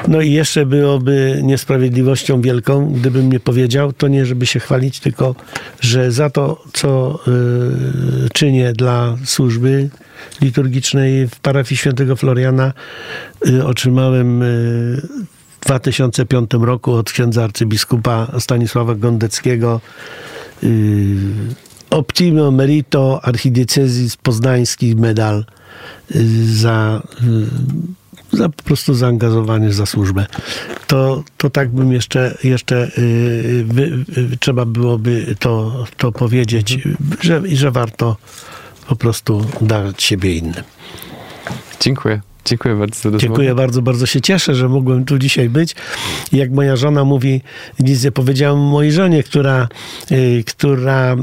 No i jeszcze byłoby niesprawiedliwością wielką, gdybym nie powiedział, to nie żeby się chwalić, tylko że za to, co y, czynię dla służby liturgicznej w parafii świętego Floriana, otrzymałem 2005 roku od księdza arcybiskupa Stanisława Gondeckiego yy, Optimo Merito Archidiecezis Poznański medal yy, za, yy, za po prostu zaangażowanie za służbę. To, to tak bym jeszcze, jeszcze wy, trzeba byłoby to, to powiedzieć, że, że warto po prostu dać siebie innym. Dziękuję. Dziękuję bardzo za rozmowę. Dziękuję bardzo, bardzo się cieszę, że mogłem tu dzisiaj być. Jak moja żona mówi, nic nie powiedziałam mojej żonie, która, y, która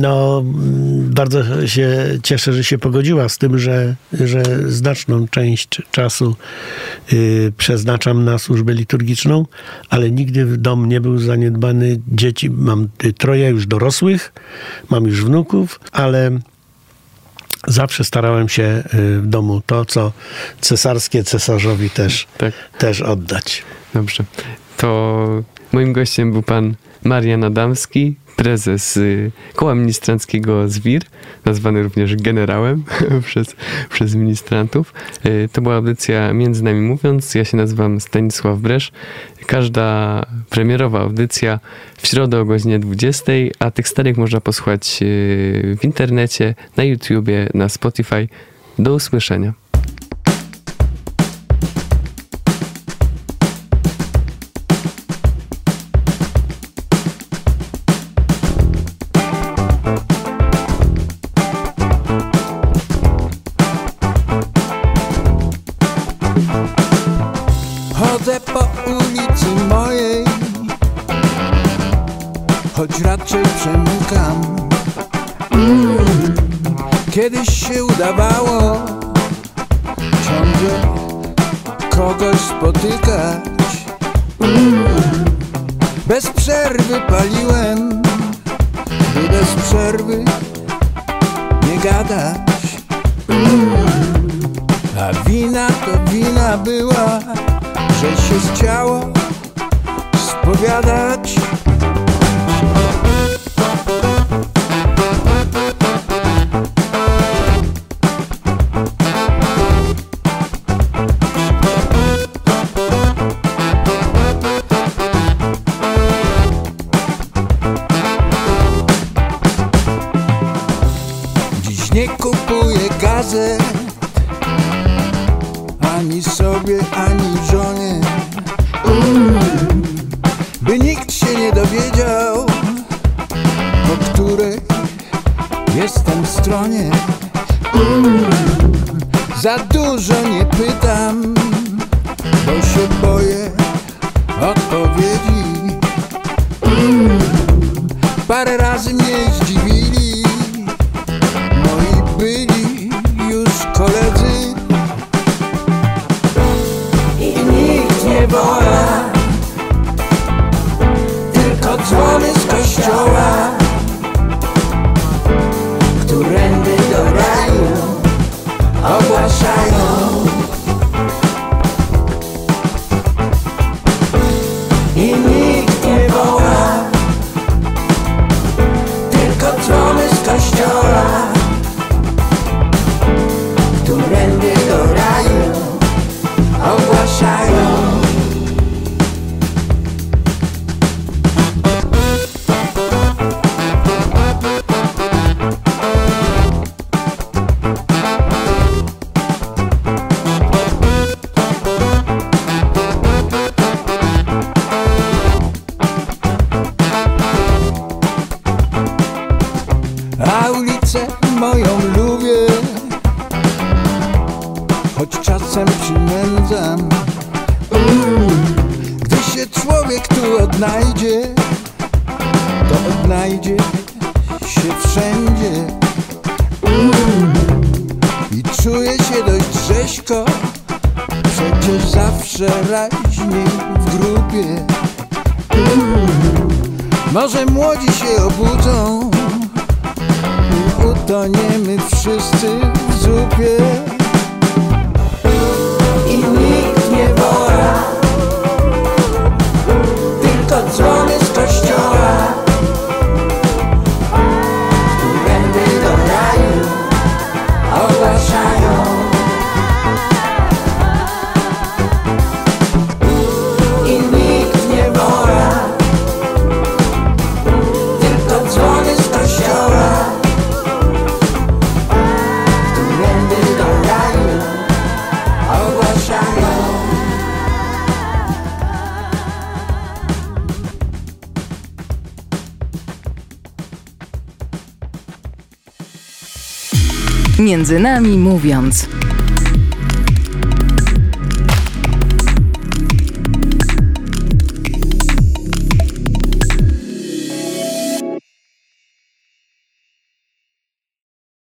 no, bardzo się cieszę, że się pogodziła z tym, że, że znaczną część czasu y, przeznaczam na służbę liturgiczną, ale nigdy w dom nie był zaniedbany. Dzieci mam troje już dorosłych, mam już wnuków, ale zawsze starałem się y, w domu to, co cesarskie cesarzowi też, tak. też oddać. Dobrze. To moim gościem był pan Marian Adamski, prezes y, Koła Ministranckiego ZWIR, nazwany również generałem [laughs] przez, przez ministrantów. Y, to była audycja Między Nami Mówiąc. Ja się nazywam Stanisław Bresz. Każda premierowa audycja w środę o godzinie 20, a tych starych można posłuchać y, w internecie, na YouTubie, na Spotify. Do usłyszenia. Kiedyś się udawało ciągle kogoś spotykać. Bez przerwy paliłem, by bez przerwy nie gadać. A wina to wina była, że się chciało spowiadać Między nami mówiąc.